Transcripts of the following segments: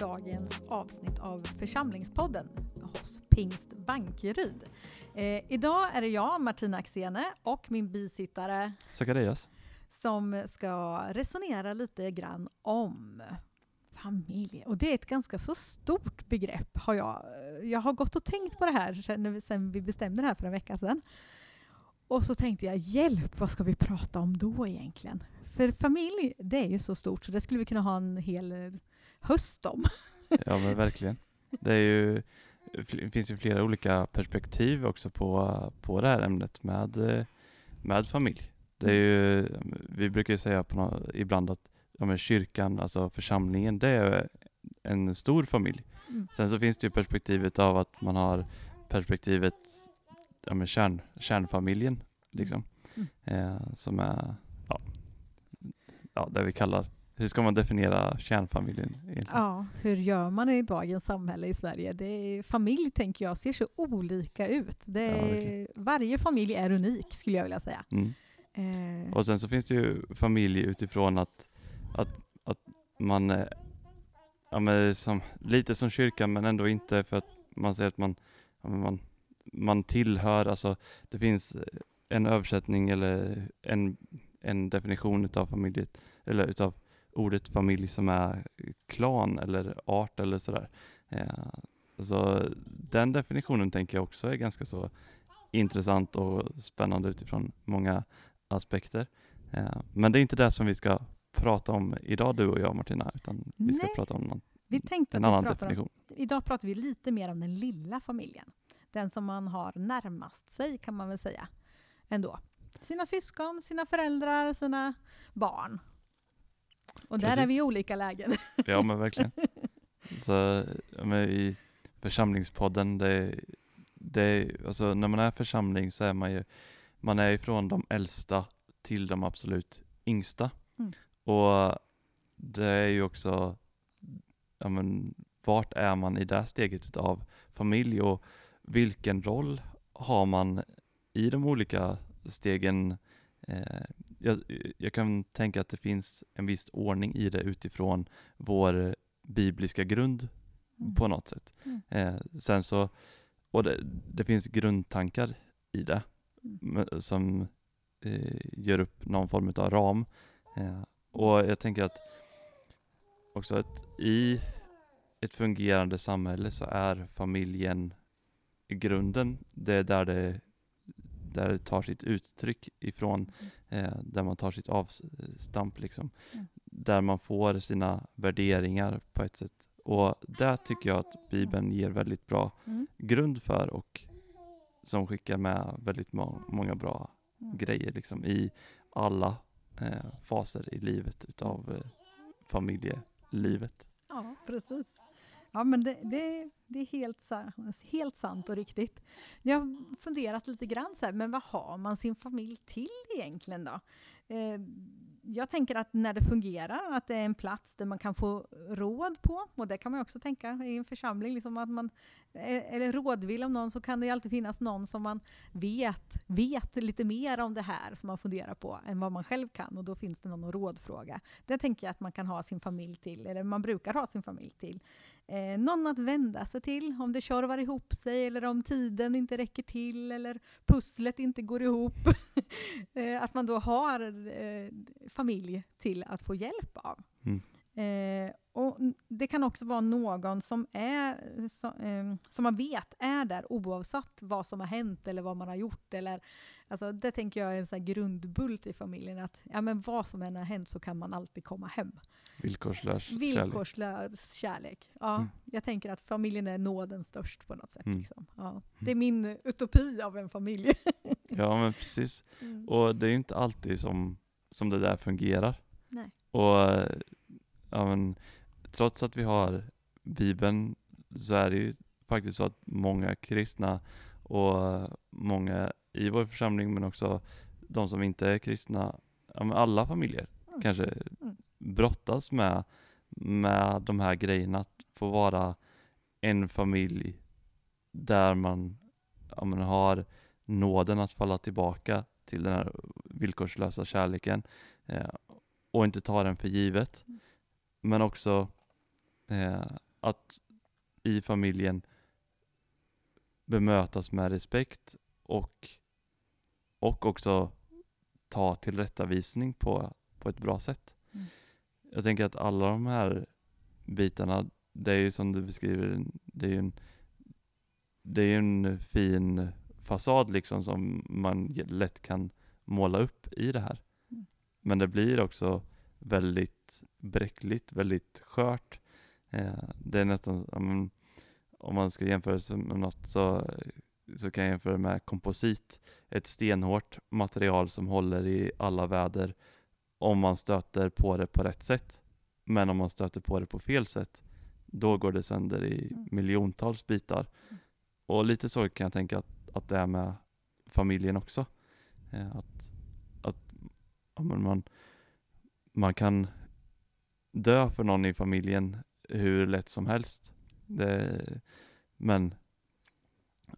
dagens avsnitt av Församlingspodden hos Pingst Bankeryd. Eh, idag är det jag, Martina Axene, och min bisittare Zacharias. som ska resonera lite grann om familj. Och det är ett ganska så stort begrepp. Har jag, jag har gått och tänkt på det här sen, sen vi bestämde det här för en vecka sedan. Och så tänkte jag, hjälp, vad ska vi prata om då egentligen? För familj, det är ju så stort så det skulle vi kunna ha en hel höst om. Ja men verkligen. Det är ju, finns ju flera olika perspektiv också på, på det här ämnet med, med familj. Det är ju, vi brukar ju säga på nå- ibland att ja, kyrkan, alltså församlingen, det är en stor familj. Mm. Sen så finns det ju perspektivet av att man har perspektivet ja, men kärn, kärnfamiljen, liksom. Mm. Eh, som är, ja, ja, det vi kallar, hur ska man definiera kärnfamiljen egentligen? Ja, hur gör man i dagens samhälle i Sverige? Det är, familj, tänker jag, ser så olika ut. Det Ja, är, verkligen. varje familj är unik, skulle jag vilja säga. Mm. Eh, Och sen så finns det ju familj utifrån att, att, att man, ja men som, lite som kyrkan men ändå inte för att man säger att man, ja, man, man tillhör, alltså det finns en översättning eller en, en definition utav familj, eller utav ordet familj som är klan eller art eller sådär. Eh, så den definitionen tänker jag också är ganska så intressant och spännande utifrån många aspekter. Eh, men det är inte det som vi ska prata om idag du och jag Martina, utan vi ska Nej. prata om någon, vi tänkte en att vi annan om, definition. idag pratar vi lite mer om den lilla familjen. Den som man har närmast sig, kan man väl säga. Ändå. Sina syskon, sina föräldrar, sina barn. Och där är Precis. vi i olika lägen. Ja men verkligen. Så men i församlingspodden, det, det, alltså när man är församling så är man ju, man är ifrån de äldsta till de absolut yngsta. Mm. Och det är ju också, ja men vart är man i det steget utav familj och vilken roll har man i de olika stegen? Eh, jag, jag kan tänka att det finns en viss ordning i det utifrån vår bibliska grund på något sätt. Mm. Eh, sen så, och det, det finns grundtankar i det Mm. som eh, gör upp någon form av ram. Eh, och jag tänker att också att i ett fungerande samhälle så är familjen grunden, det är där det, där det tar sitt uttryck ifrån, eh, där man tar sitt avstamp liksom. Mm. Där man får sina värderingar på ett sätt. Och där tycker jag att Bibeln ger väldigt bra Mm. grund för och som skickar med väldigt må- många bra Mm. grejer liksom i alla eh, faser i livet utav eh, familjelivet. Ja, precis. Ja, men det, det, det är helt, helt sant och riktigt. Jag har funderat lite grann så här, men vad har man sin familj till egentligen då? Eh, jag tänker att när det fungerar, att det är en plats där man kan få råd på, och det kan man ju också tänka i en församling, liksom att man är eller rådvill om någon så kan det ju alltid finnas någon som man vet, vet lite mer om det här som man funderar på än vad man själv kan och då finns det någon att rådfråga. Det tänker jag att man kan ha sin familj till, eller man brukar ha sin familj till. Eh, någon att vända sig till om det tjorvar ihop sig eller om tiden inte räcker till eller pusslet inte går ihop. eh, att man då har eh, familj till att få hjälp av. Mm. Eh, och det kan också vara någon som, är, så, eh, som man vet är där oavsett vad som har hänt eller vad man har gjort. Eller, alltså, det tänker jag är en här grundbult i familjen. Att ja, men vad som än har hänt så kan man alltid komma hem. Villkorslös kärlek. Villkorslös kärlek. Ja, Mm. Jag tänker att familjen är nåden störst på något sätt. Mm. Liksom. Ja. Det är min utopi av en familj. Ja men precis. Mm. Och det är ju inte alltid som, som det där fungerar. Nej. Och ja, men, trots att vi har Bibeln så är det ju faktiskt så att många kristna och många i vår församling men också de som inte är kristna, alla familjer Mm. kanske Mm. brottas med, med de här grejerna. Att få vara en familj där man, ja, men har nåden att falla tillbaka till den här villkorslösa kärleken eh, och inte ta den för givet. Mm. Men också Eh, att i familjen bemötas med respekt och, och också ta tillrättavisning på, på ett bra sätt. Mm. Jag tänker att alla de här bitarna, det är ju som du beskriver, det är ju en, det är ju en fin fasad liksom som man lätt kan måla upp i det här. Mm. Men det blir också väldigt bräckligt, väldigt skört. Eh, det är nästan, om man ska jämföra sig med något så, så kan jag jämföra med komposit. Ett stenhårt material som håller i alla väder om man stöter på det på rätt sätt. Men om man stöter på det på fel sätt, då går det sönder i Mm. miljontals bitar. Mm. Och lite så kan jag tänka att, att det är med familjen också. Eh, att att ja, man, man kan dö för någon i familjen hur lätt som helst. Det, men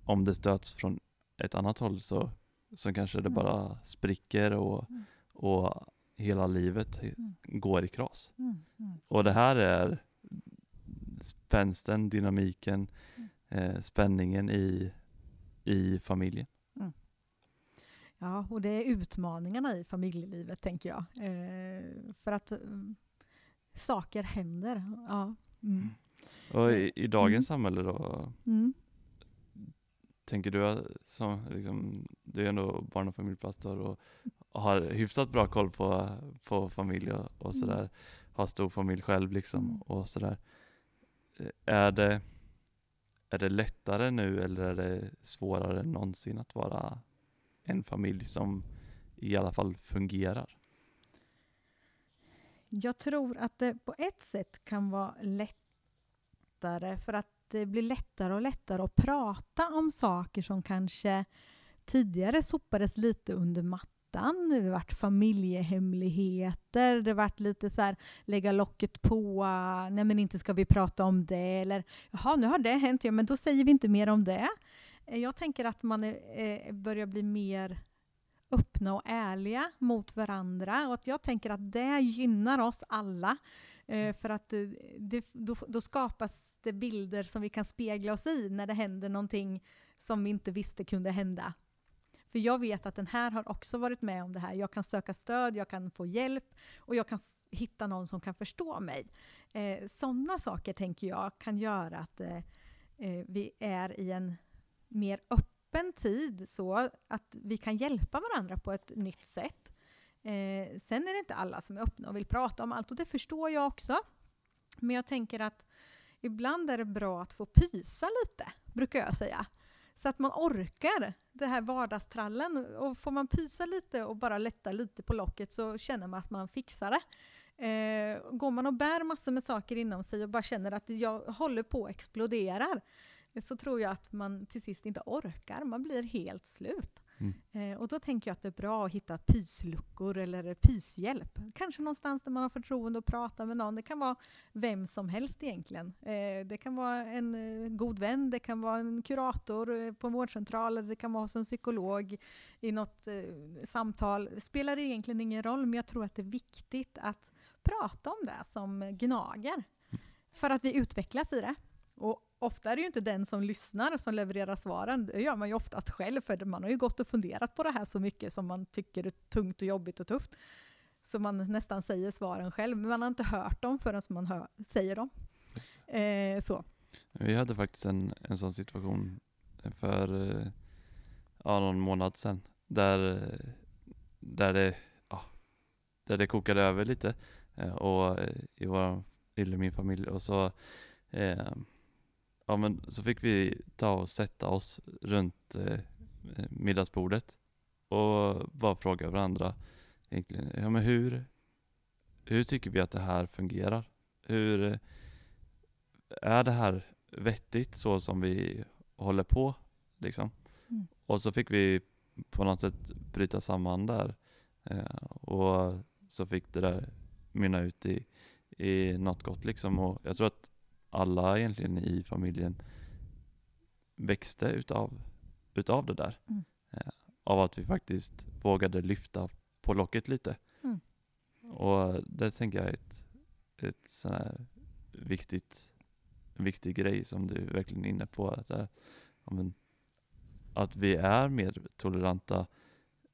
om det stöts från ett annat håll så, så kanske det Mm. bara spricker och, Mm. och hela livet Mm. går i kras. Mm. Mm. Och det här är spänsten, dynamiken, Mm. eh, spänningen i, i familjen. Ja, och det är utmaningarna i familjelivet, tänker jag. Eh, för att mm, saker händer. Ja. Mm. Och i, i dagens Mm. samhälle då, Mm. Tänker du som liksom, du är ändå barn och familjepastor och har hyfsat bra koll på, på familj och, och Mm. sådär, har stor familj själv liksom Mm. och sådär. Är det, är det lättare nu eller är det svårare än någonsin att vara en familj som i alla fall fungerar? Jag tror att det på ett sätt kan vara lättare för att det blir lättare och lättare att prata om saker som kanske tidigare sopades lite under mattan. Det har varit familjehemligheter, det har varit lite så här lägga locket på, nej men inte ska vi prata om det, eller jaha nu har det hänt, ja men då säger vi inte mer om det. Eh, jag tänker att man är, börjar bli mer öppna och ärliga mot varandra och att jag tänker att det gynnar oss alla. Eh, för att eh, det, då, då skapas det bilder som vi kan spegla oss i när det händer någonting som vi inte visste kunde hända. För jag vet att den här har också varit med om det här. Jag kan söka stöd, jag kan få hjälp och jag kan hitta någon som kan förstå mig. Eh, Sådana saker tänker jag kan göra att eh, eh, vi är i en mer öppen tid så att vi kan hjälpa varandra på ett nytt sätt. Eh, sen är det inte alla som är öppna och vill prata om allt och det förstår jag också. Men jag tänker att ibland är det bra att få pysa lite, brukar jag säga. Så att man orkar det här vardagstrallen. Och får man pysa lite och bara lätta lite på locket så känner man att man fixar det. Eh, går man och bär massor med saker inom sig och bara känner att jag håller på att explodera, så tror jag att man till sist inte orkar. Man blir helt slut. Mm. Eh, och då tänker jag att det är bra att hitta pysluckor eller pyshjälp. Kanske någonstans där man har förtroende att prata med någon. Det kan vara vem som helst egentligen. Eh, det kan vara en eh, god vän, det kan vara en kurator eh, på en vårdcentral, eller det kan vara hos en psykolog i något eh, samtal. Det spelar egentligen ingen roll, men jag tror att det är viktigt att prata om det som gnager. För att vi utvecklas i det. Och ofta är det ju inte den som lyssnar som levererar svaren. Det gör man ju oftast själv, för man har ju gått och funderat på det här så mycket som man tycker är tungt och jobbigt och tufft. Så man nästan säger svaren själv, men man har inte hört dem förrän man hör, säger dem. Eh, så. Vi hade faktiskt en, en sån situation för eh, ja, någon månad sedan där, där, det, ja, där det kokade över lite eh, och, eh, i, vår, i min familj och så eh, ja, men så fick vi ta och sätta oss runt eh, middagsbordet och bara fråga varandra egentligen, ja men hur, hur tycker vi att det här fungerar? Hur, eh, är det här vettigt så som vi håller på liksom? Mm. Och så fick vi på något sätt bryta samman där eh, och så fick det där mynna ut i, i något gott liksom och jag tror att alla egentligen i familjen växte utav, utav det där. Mm. Eh, av att vi faktiskt vågade lyfta på locket lite. Mm. Och det tänker jag är ett, ett sån här viktigt, en viktig grej som du verkligen är inne på. Där, att vi är mer toleranta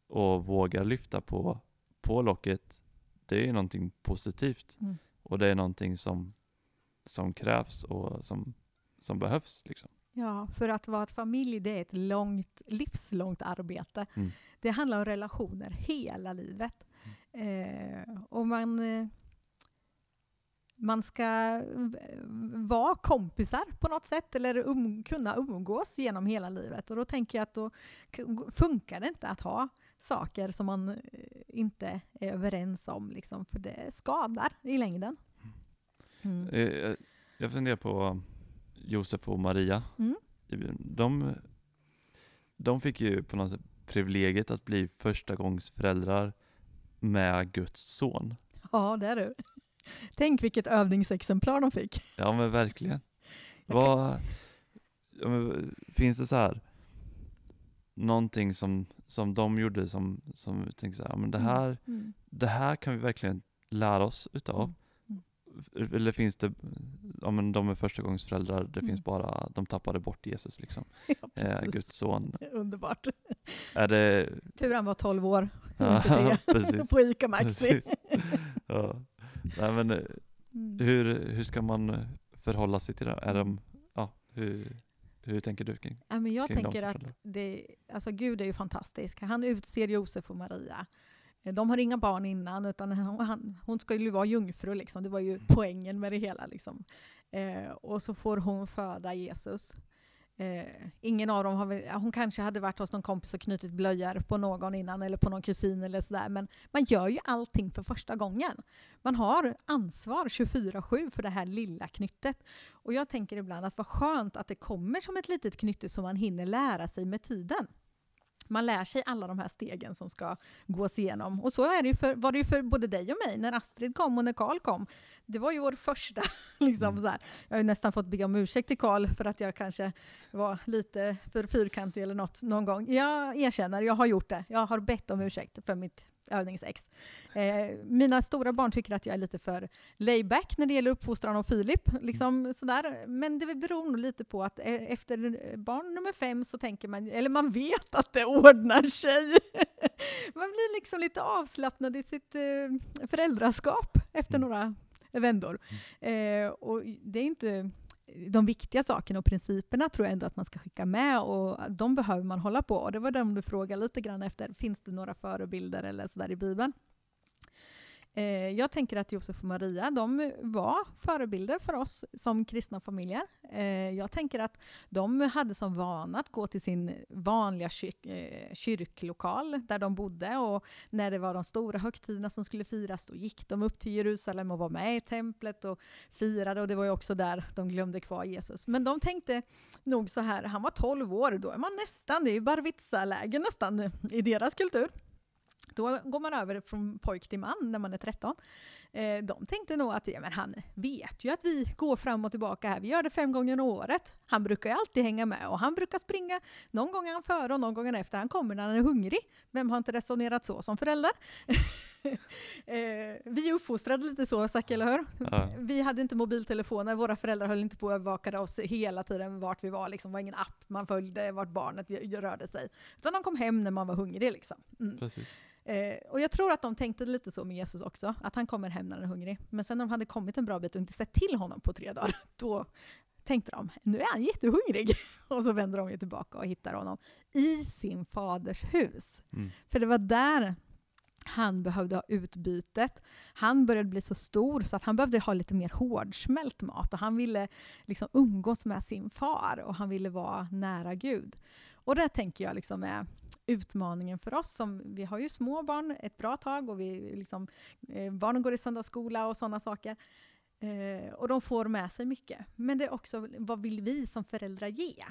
och vågar lyfta på, på locket. Det är någonting positivt Mm. och det är någonting som, som krävs och som, som behövs. Liksom. Ja, för att vara ett familj det är ett långt, livslångt arbete. Mm. Det handlar om relationer hela livet. Eh, och man, eh, man ska vara kompisar på något sätt eller um, kunna umgås genom hela livet. Och då tänker jag att då funkar det inte att ha saker som man eh, inte är överens om, liksom, för det skadar i längden. Mm. Eh, Jag, funderar på Josef och Maria. Mm. De, de fick ju på något sätt privilegiet att bli förstagångsföräldrar med Guds son. Ja, det är du. Tänk vilket övningsexemplar de fick. Ja men verkligen. Kan- Vad, finns det så här någonting som, som de gjorde som, som tänker så här, men det Mm. här, Mm. det här kan vi verkligen lära oss utav. Eller finns det, ja men de är förstagångsföräldrar, det Mm. finns bara, de tappade bort Jesus liksom. Ja, Eh. Guds son. Underbart. Är det, Tur han var 12 år, ja, inte tre. på ICA Maxi. Ja. Nej men eh, Mm. hur, hur ska man förhålla sig till det? Är de, ja, hur, hur tänker du kring? Ja, men jag kring tänker att det, alltså Gud är ju fantastisk. Han utser Josef och Maria. Eh, de har inga barn innan, utan hon, han, hon ska ju vara jungfru. Liksom. Det var ju poängen med det hela. Liksom. Eh, och så får hon föda Jesus. Eh, ingen av dem har väl, hon kanske hade varit hos någon kompis och knutit blöjor på någon innan eller på någon kusin eller sådär. Men man gör ju allting för första gången. Man har ansvar 24-7 för det här lilla knyttet. Och jag tänker ibland att vad skönt att det kommer som ett litet knytte som man hinner lära sig med tiden. Man lär sig alla de här stegen som ska gås igenom. Och så är det för, var det ju för både dig och mig när Astrid kom och när Karl kom. Det var ju vår första. Liksom, Mm. så här. Jag har ju nästan fått be om ursäkt till Karl för att jag kanske var lite för fyrkantig eller något någon gång. Jag erkänner, jag har gjort det. Jag har bett om ursäkt för mitt övningsex. Eh, mina stora barn tycker att jag är lite för layback när det gäller uppfostran av Filip. Liksom sådär. Men det beror nog lite på att eh, efter barn nummer fem så tänker man, eller man vet att det ordnar sig. man blir liksom lite avslappnad i sitt eh, föräldraskap efter Mm. några vändor. Eh, och det är inte de viktiga sakerna och principerna tror jag ändå att man ska skicka med och de behöver man hålla på. Och det var de du frågade lite grann efter. Finns det några förebilder eller sådär i Bibeln? Eh, jag tänker att Josef och Maria, de var förebilder för oss som kristna familjer. Eh, jag tänker att de hade som vana att gå till sin vanliga kyr- eh, kyrklokal där de bodde och när det var de stora högtiderna som skulle firas, då gick de upp till Jerusalem och var med i templet och firade och det var ju också där de glömde kvar Jesus. Men de tänkte nog så här, han var 12 år, då är man nästan, det är ju Barvitsa-läge nästan i deras kultur. Då går man över från pojk till man när man är 13. Eh, de tänkte nog att ja, men han vet ju att vi går fram och tillbaka här. Vi gör det fem gånger om året. Han brukar ju alltid hänga med och han brukar springa. Någon gång är han före och någon gång är han efter. Han kommer när han är hungrig. Vem har inte resonerat så som förälder? eh, vi uppfostrade lite så, Zack, eller hur? Ja. Vi hade inte mobiltelefoner, våra föräldrar höll inte på att övervaka oss hela tiden vart vi var. Liksom. Det var ingen app man följde vart barnet rörde sig. Utan de kom hem när man var hungrig. Liksom. Mm. Precis. Eh, och jag tror att de tänkte lite så med Jesus också, att han kommer hem när han är hungrig. Men sen när de hade kommit en bra bit och inte sett till honom på tre dagar, då tänkte de, nu är han jättehungrig. och så vänder de ju tillbaka och hittar honom i sin faders hus. Mm. För det var där han behövde ha utbytet. Han började bli så stor så att han behövde ha lite mer hårdsmält mat och han ville liksom umgås med sin far och han ville vara nära Gud. Och det tänker jag liksom är utmaningen för oss. Som, vi har ju små barn ett bra tag och vi liksom, eh, barnen går i söndagsskola och sådana saker. Eh, och de får med sig mycket. Men det är också vad vill vi som föräldrar ge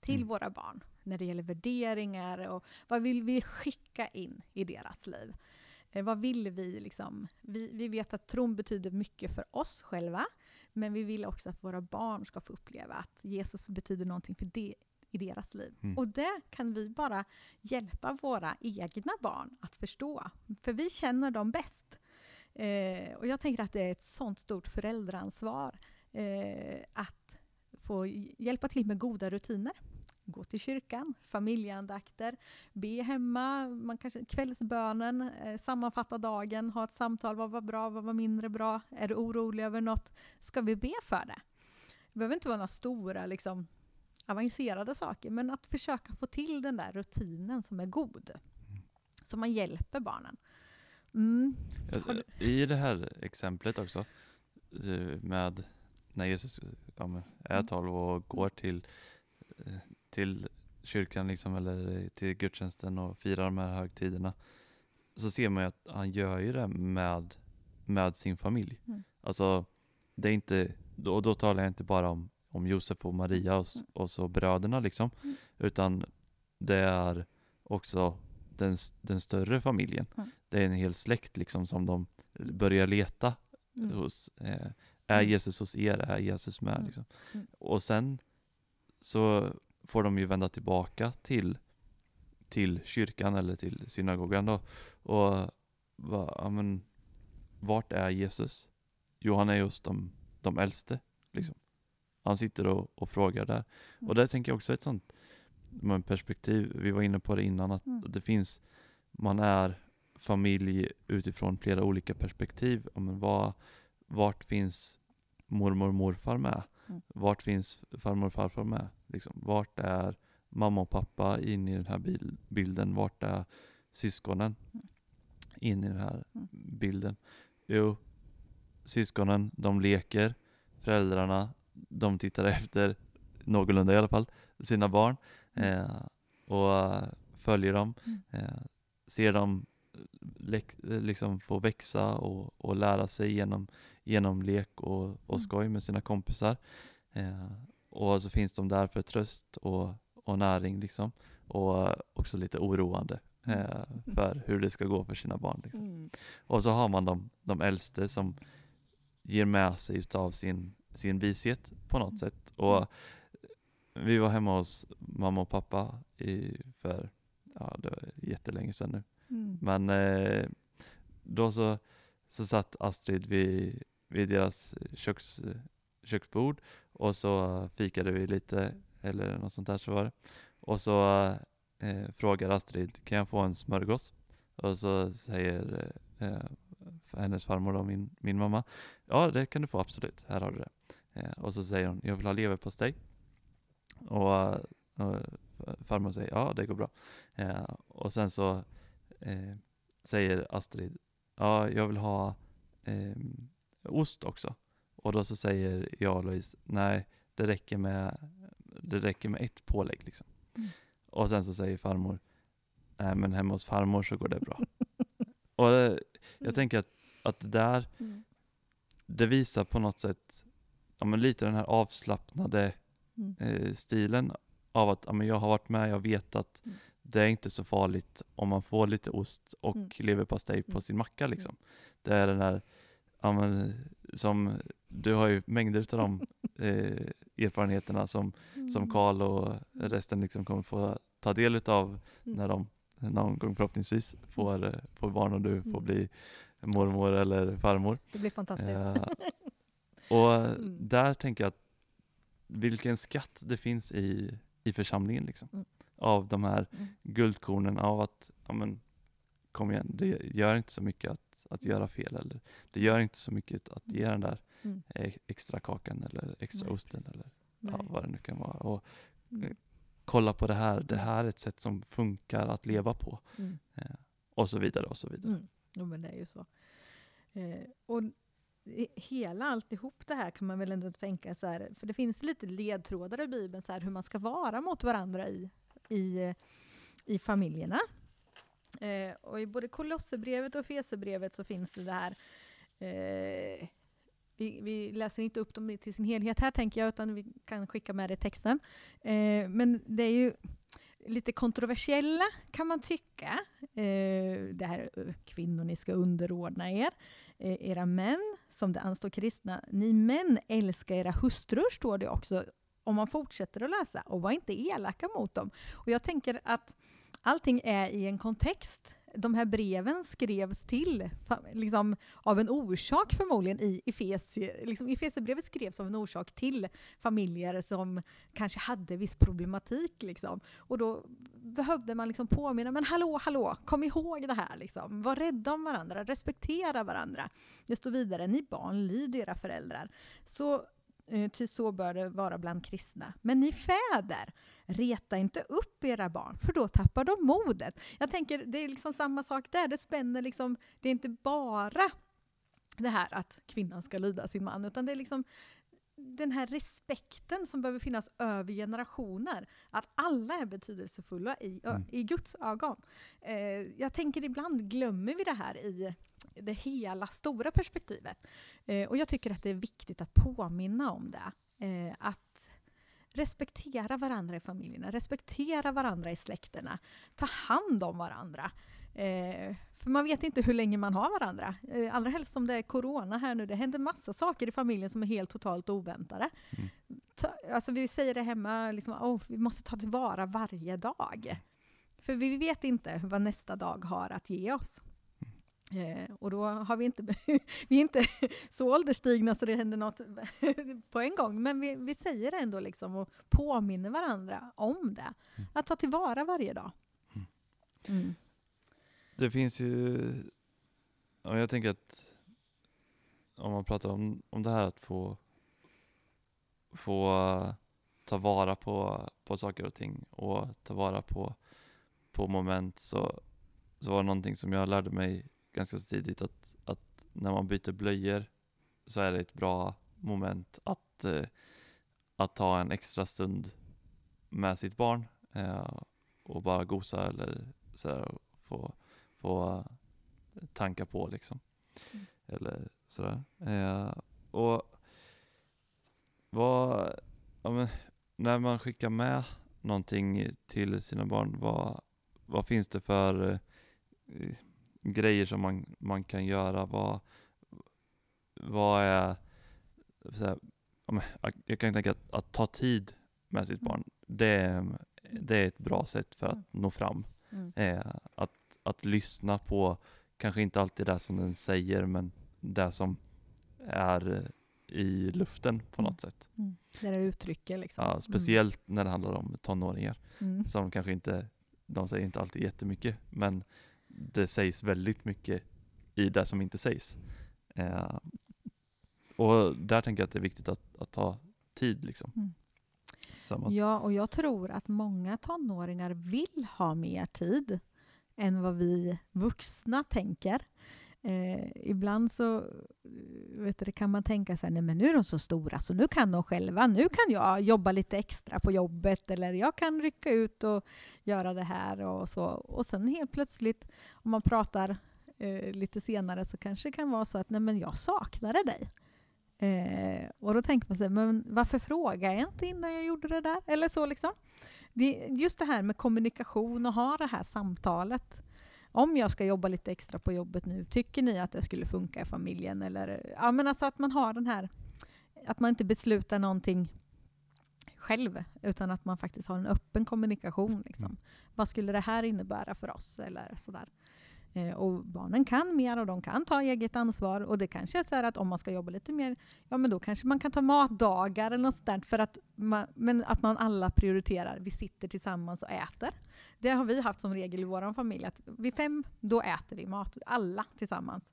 till Mm. våra barn när det gäller värderingar och vad vill vi skicka in i deras liv? Eh, vad vill vi liksom? Vi, vi vet att tron betyder mycket för oss själva, men vi vill också att våra barn ska få uppleva att Jesus betyder någonting för det i deras liv. Mm. Och det kan vi bara hjälpa våra egna barn att förstå, för vi känner dem bäst. Eh, och jag tänker att det är ett sånt stort föräldraansvar eh, att få hjälpa till med goda rutiner. Gå till kyrkan, familjeandakter, be hemma, man kanske, kvällsbönen, eh, sammanfatta dagen, ha ett samtal, vad var bra, vad var mindre bra, är du orolig över något? Ska vi be för det? Det behöver inte vara några stora liksom, avancerade saker, men att försöka få till den där rutinen som är god. Så man hjälper barnen. Mm. I det här exemplet också, eh, med när Jesus ja, är 12 mm. och går till, eh, till kyrkan liksom, eller till gudstjänsten och firar de här högtiderna, så ser man ju att han gör ju det med, med sin familj. Mm. Alltså, det är inte, och då talar jag inte bara om, om Josef och Maria och, mm. och så bröderna liksom, mm. utan det är också den, den större familjen. Mm. Det är en hel släkt liksom som de börjar leta mm. hos. Eh, är mm. Jesus hos er? Är Jesus med? Mm. Liksom. Och sen så får de ju vända tillbaka till, till kyrkan eller till synagogan då. Och va, ja, men, vart är Jesus? Jo, han är hos de, de äldste. Liksom. Han sitter och, och frågar där. Och där tänker jag också ett sånt perspektiv, vi var inne på det innan, att mm. det finns, man är familj utifrån flera olika perspektiv. Men vad, vart finns mormor och morfar med? Mm. Vart finns farmor och farfar med? Liksom, vart är mamma och pappa in i den här bil bilden? Vart är syskonen mm. in i den här mm. bilden? Jo, syskonen, de leker. Föräldrarna, de tittar efter, någorlunda i alla fall, sina barn. Mm. Eh, och följer dem. Mm. Eh, ser dem liksom få växa och, och lära sig genom, genom lek och, och mm. skoj med sina kompisar. Eh, och så finns de där för tröst och, och näring liksom. Och också lite oroande eh, för hur det ska gå för sina barn. Liksom. Mm. Och så har man de, de äldste som ger med sig av sin, sin vishet på något sätt. Och vi var hemma hos mamma och pappa i, för ja, det var jättelänge sedan nu. Mm. Men eh, då så, så satt Astrid vid, vid deras köks, köksbord och så fikade vi lite, eller något sånt där så var det. Och så eh, frågar Astrid, kan jag få en smörgås? Och så säger eh, hennes farmor, då, min, min mamma, ja det kan du få absolut, här har du det. Eh, och så säger hon, jag vill ha leverpastej. Och, och farmor säger ja, det går bra. Eh, och sen så eh, säger Astrid, ja, jag vill ha eh, ost också. Och då så säger jag och Louise, nej, det räcker med, det räcker med ett pålägg liksom. Mm. Och sen så säger farmor, nej men hemma hos farmor så går det bra. och det, jag mm. tänker att, att det där, mm. det visar på något sätt, ja men lite den här avslappnade mm. eh, stilen av att ja, men jag har varit med, jag vet att mm. det är inte så farligt om man får lite ost och mm. leverpastej på mm. sin macka liksom. Det är den där, ja, men, som, du har ju mängder av de eh, erfarenheterna som, som Karl och resten liksom kommer få ta del av när de någon gång förhoppningsvis får, eh, får barn och du får bli mormor eller farmor. Det blir fantastiskt. Eh, och där tänker jag att vilken skatt det finns i, i församlingen liksom. Mm. Av de här mm. guldkornen av att, ja men, kom igen, det gör inte så mycket att, att göra fel eller det gör inte så mycket att ge den där mm. E-, extra kakan eller extra Nej. osten eller ja, vad det nu kan vara. Och, mm. Eh, kolla på det här, det mm. här är ett sätt som funkar att leva på. Mm. Eh, och så vidare och så vidare. Jo men det är ju så. Eh, och hela alltihop det här kan man väl ändå tänka så här, för det finns lite ledtrådar i Bibeln så här, hur man ska vara mot varandra i, i, i familjerna. Eh, och i både Kolosserbrevet och Fesebrevet så finns det det här eh, vi, vi, läser inte upp dem till sin helhet här tänker jag, utan vi kan skicka med det i texten. Eh, men det är ju lite kontroversiella kan man tycka. Eh, det här eh, kvinnor, ni ska underordna er. Eh, era män som det anstår kristna. Ni män älskar era hustrur, står det också om man fortsätter att läsa. Och var inte elaka mot dem. Och jag tänker att allting är i en kontext de här breven skrevs till liksom, av en orsak förmodligen i Efesier. Liksom, Efesierbrevet skrevs av en orsak till familjer som kanske hade viss problematik. Liksom. Och då behövde man liksom påminna, men hallå, hallå, kom ihåg det här. Liksom. Var rädda om varandra, respektera varandra. Det står vidare, ni barn, lyd era föräldrar. Så eh, ty så bör det vara bland kristna. Men ni fäder, reta inte upp era barn, för då tappar de modet. Jag tänker, det är liksom samma sak där, det spänner liksom, det är inte bara det här att kvinnan ska lyda sin man, utan det är liksom den här respekten som behöver finnas över generationer. Att alla är betydelsefulla i, mm. i Guds ögon. Eh, jag tänker ibland glömmer vi det här i det hela stora perspektivet. Eh, och jag tycker att det är viktigt att påminna om det. Eh, att respektera varandra i familjerna, respektera varandra i släkterna, ta hand om varandra. Eh, för man vet inte hur länge man har varandra. Eh, allra helst som det är corona här nu. Det händer massa saker i familjen som är helt totalt oväntade. Mm. Ta, alltså vi säger det hemma, liksom, oh, vi måste ta tillvara varje dag. För vi vet inte vad nästa dag har att ge oss. Eh, och då har vi inte, vi är inte så ålderstigna så det händer något på en gång, men vi, vi säger ändå liksom och påminner varandra om det. Mm. Att ta tillvara varje dag. Mm. mm. Det finns ju, ja, jag tänker att om man pratar om, om det här att få, få uh, ta vara på, på saker och ting och ta vara på, på moment så, så var det någonting som jag lärde mig ganska tidigt att, att när man byter blöjor så är det ett bra moment att, eh, att ta en extra stund med sitt barn eh, och bara gosa eller sådär och få, få tanka på liksom. Mm. Eller sådär. Eh, och vad, ja, men, när man skickar med någonting till sina barn, vad, vad finns det för eh, grejer som man, man kan göra. Vad, vad är, så här, jag kan tänka att, att ta tid med sitt barn, det, det är ett bra sätt för att mm. nå fram. Mm. Eh, att, att lyssna på, kanske inte alltid det som den säger, men det som är i luften på något sätt. Mm. Det det uttrycker liksom. Ja, mm. speciellt när det handlar om tonåringar, mm. som kanske inte, de säger inte alltid jättemycket, men det sägs väldigt mycket i det som inte sägs. Eh, och där tänker jag att det är viktigt att, att ta tid. Liksom. Mm. Ja, och jag tror att många tonåringar vill ha mer tid än vad vi vuxna tänker. Eh, ibland så eh, vet du, kan man tänka sig nej men nu är de så stora så nu kan de själva. Nu kan jag jobba lite extra på jobbet eller jag kan rycka ut och göra det här och så. Och sen helt plötsligt om man pratar eh, lite senare så kanske det kan vara så att nej men jag saknade dig. Eh, och då tänker man sig, men varför frågade jag inte innan jag gjorde det där? Eller så liksom. Det, just det här med kommunikation och ha det här samtalet om jag ska jobba lite extra på jobbet nu, tycker ni att det skulle funka i familjen? Eller, ja, men alltså att man har den här, att man inte beslutar någonting själv, utan att man faktiskt har en öppen kommunikation. Liksom. Mm. Vad skulle det här innebära för oss? Eller sådär. Eh, och barnen kan mer och de kan ta eget ansvar. Och det kanske är så att om man ska jobba lite mer, ja men då kanske man kan ta matdagar eller något sånt för att man, men att man alla prioriterar, vi sitter tillsammans och äter. Det har vi haft som regel i vår familj, att vid fem, då äter vi mat, alla tillsammans.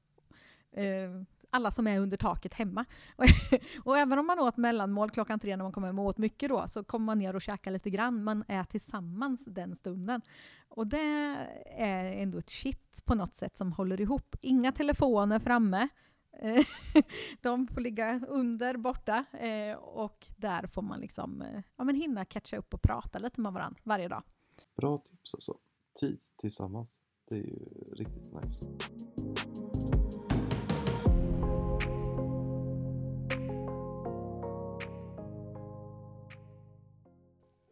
Eh, alla som är under taket hemma. och även om man åt mellanmål klockan tre när man kommer hem och åt mycket då, så kommer man ner och käkar lite grann. Man är tillsammans den stunden. Och det är ändå ett shit på något sätt som håller ihop. Inga telefoner framme. De får ligga under, borta. Eh, och där får man liksom, eh, ja, men hinna catcha upp och prata lite med varandra varje dag. Bra tips alltså. Tid tillsammans. Det är ju riktigt nice.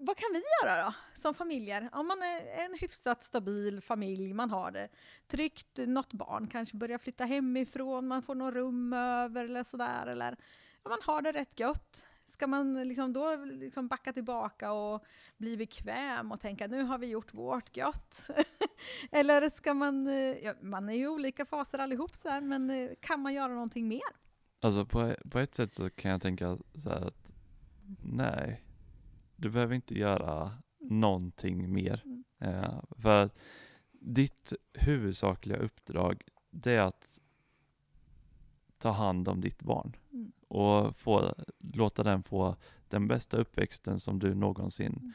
Vad kan vi göra då, som familjer? Om man är en hyfsat stabil familj, man har det tryggt, något barn kanske börjar flytta hemifrån, man får något rum över eller sådär, eller ja, man har det rätt gött. Ska man liksom då liksom backa tillbaka och bli bekväm och tänka nu har vi gjort vårt gött? Eller ska man, eh, ja, man är ju i olika faser allihop så här, men eh, kan man göra någonting mer? Alltså på, på ett sätt så kan jag tänka så här att nej, du behöver inte göra någonting mer. Mm. Eh, för att ditt huvudsakliga uppdrag det är att ta hand om ditt barn Mm. och få, låta den få den bästa uppväxten som du någonsin Mm.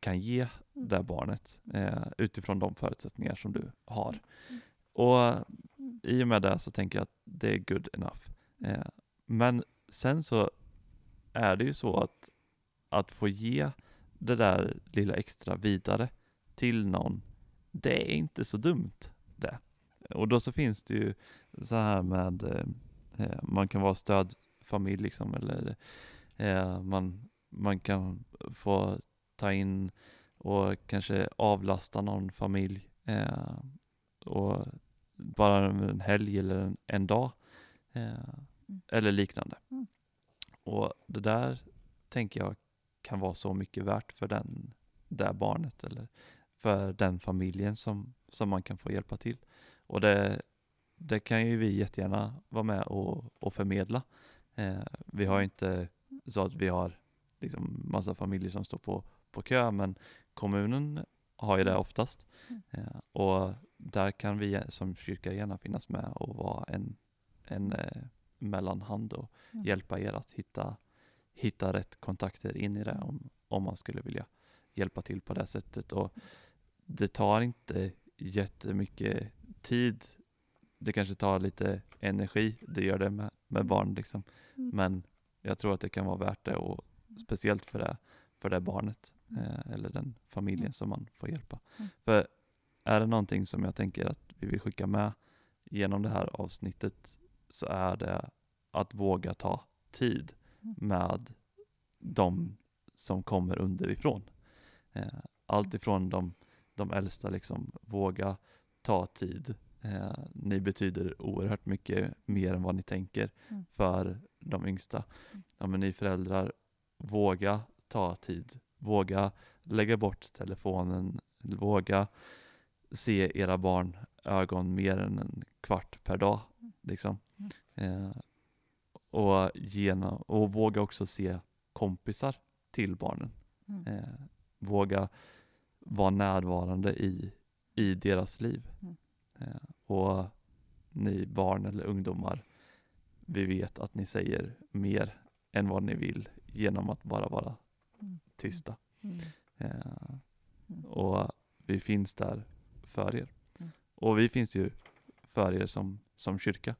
kan ge Mm. det barnet eh, utifrån de förutsättningar som du har. Och i och med det så tänker jag att det är good enough. Eh, men sen så är det ju så att, att få ge det där lilla extra vidare till någon, det är inte så dumt det. Och då så finns det ju så här med, eh, eh, man kan vara stödfamilj liksom, eller eh, man, man kan få ta in och kanske avlasta någon familj eh, och bara en helg eller en, en dag eh, eller liknande. Mm. Och det där tänker jag kan vara så mycket värt för den där barnet eller för den familjen som, som man kan få hjälpa till. Och det, det kan ju vi jättegärna vara med och, och förmedla. Eh, vi har ju inte så att vi har liksom massa familjer som står på, på kö, men kommunen har ju det oftast. Mm. Eh, och där kan vi som kyrka gärna finnas med och vara en, en eh, mellanhand och Mm. hjälpa er att hitta, hitta rätt kontakter in i det om, om man skulle vilja hjälpa till på det sättet. Och det tar inte jättemycket tid. Det kanske tar lite energi, det gör det med, med barn liksom. Mm. Men jag tror att det kan vara värt det och speciellt för det, för det barnet eh, eller den familjen Mm. som man får hjälpa. Mm. För är det någonting som jag tänker att vi vill skicka med genom det här avsnittet så är det att våga ta tid. Med de som kommer underifrån. Eh, allt ifrån de, de äldsta, liksom, våga ta tid. Eh, ni betyder oerhört mycket mer än vad ni tänker Mm. för de yngsta. Mm. Ja, men ni föräldrar, våga ta tid. Våga lägga bort telefonen. Våga se era barn ögon mer än en kvart per dag. Mm. Liksom. Mm. Eh, och, genom, och våga också se kompisar till barnen. Mm. Eh, våga vara närvarande i, i deras liv. Mm. Eh, och ni barn eller ungdomar, vi vet att ni säger mer än vad ni vill genom att bara vara Mm. tysta. Mm. Eh, Mm. och vi finns där för er. Och vi finns ju för er som, som kyrka.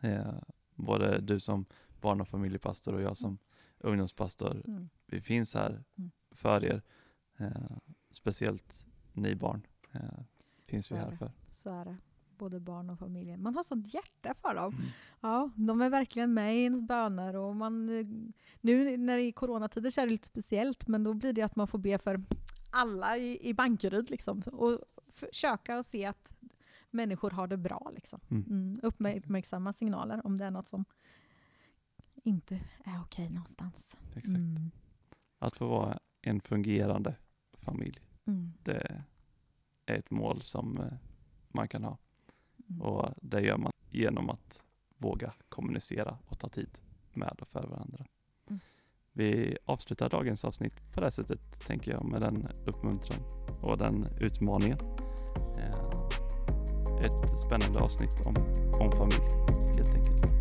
Eh, både du som barn och familjepastor och jag som ungdomspastor. Mm. Vi finns här Mm. för er. Eh, speciellt ni barn eh, finns Så vi är här det. för. Så är det. Både barn och familjen. Man har sånt hjärta för dem. Mm. Ja, de är verkligen med i ens böner och man, eh, nu när det är coronatider så är det lite speciellt men då blir det att man får be för alla i, i Bankeryd liksom och försöka att se att människor har det bra liksom. Mm. Mm, uppmärksamma signaler om det är något som inte är okej någonstans. Exakt. Mm. Att få vara en fungerande familj, Mm. det är ett mål som eh, man kan ha. Och det gör man genom att våga kommunicera och ta tid med och för varandra. Mm. Vi avslutar dagens avsnitt på det sättet, tänker jag, med den uppmuntran och den utmaningen. Ett spännande avsnitt om, om familj, helt enkelt.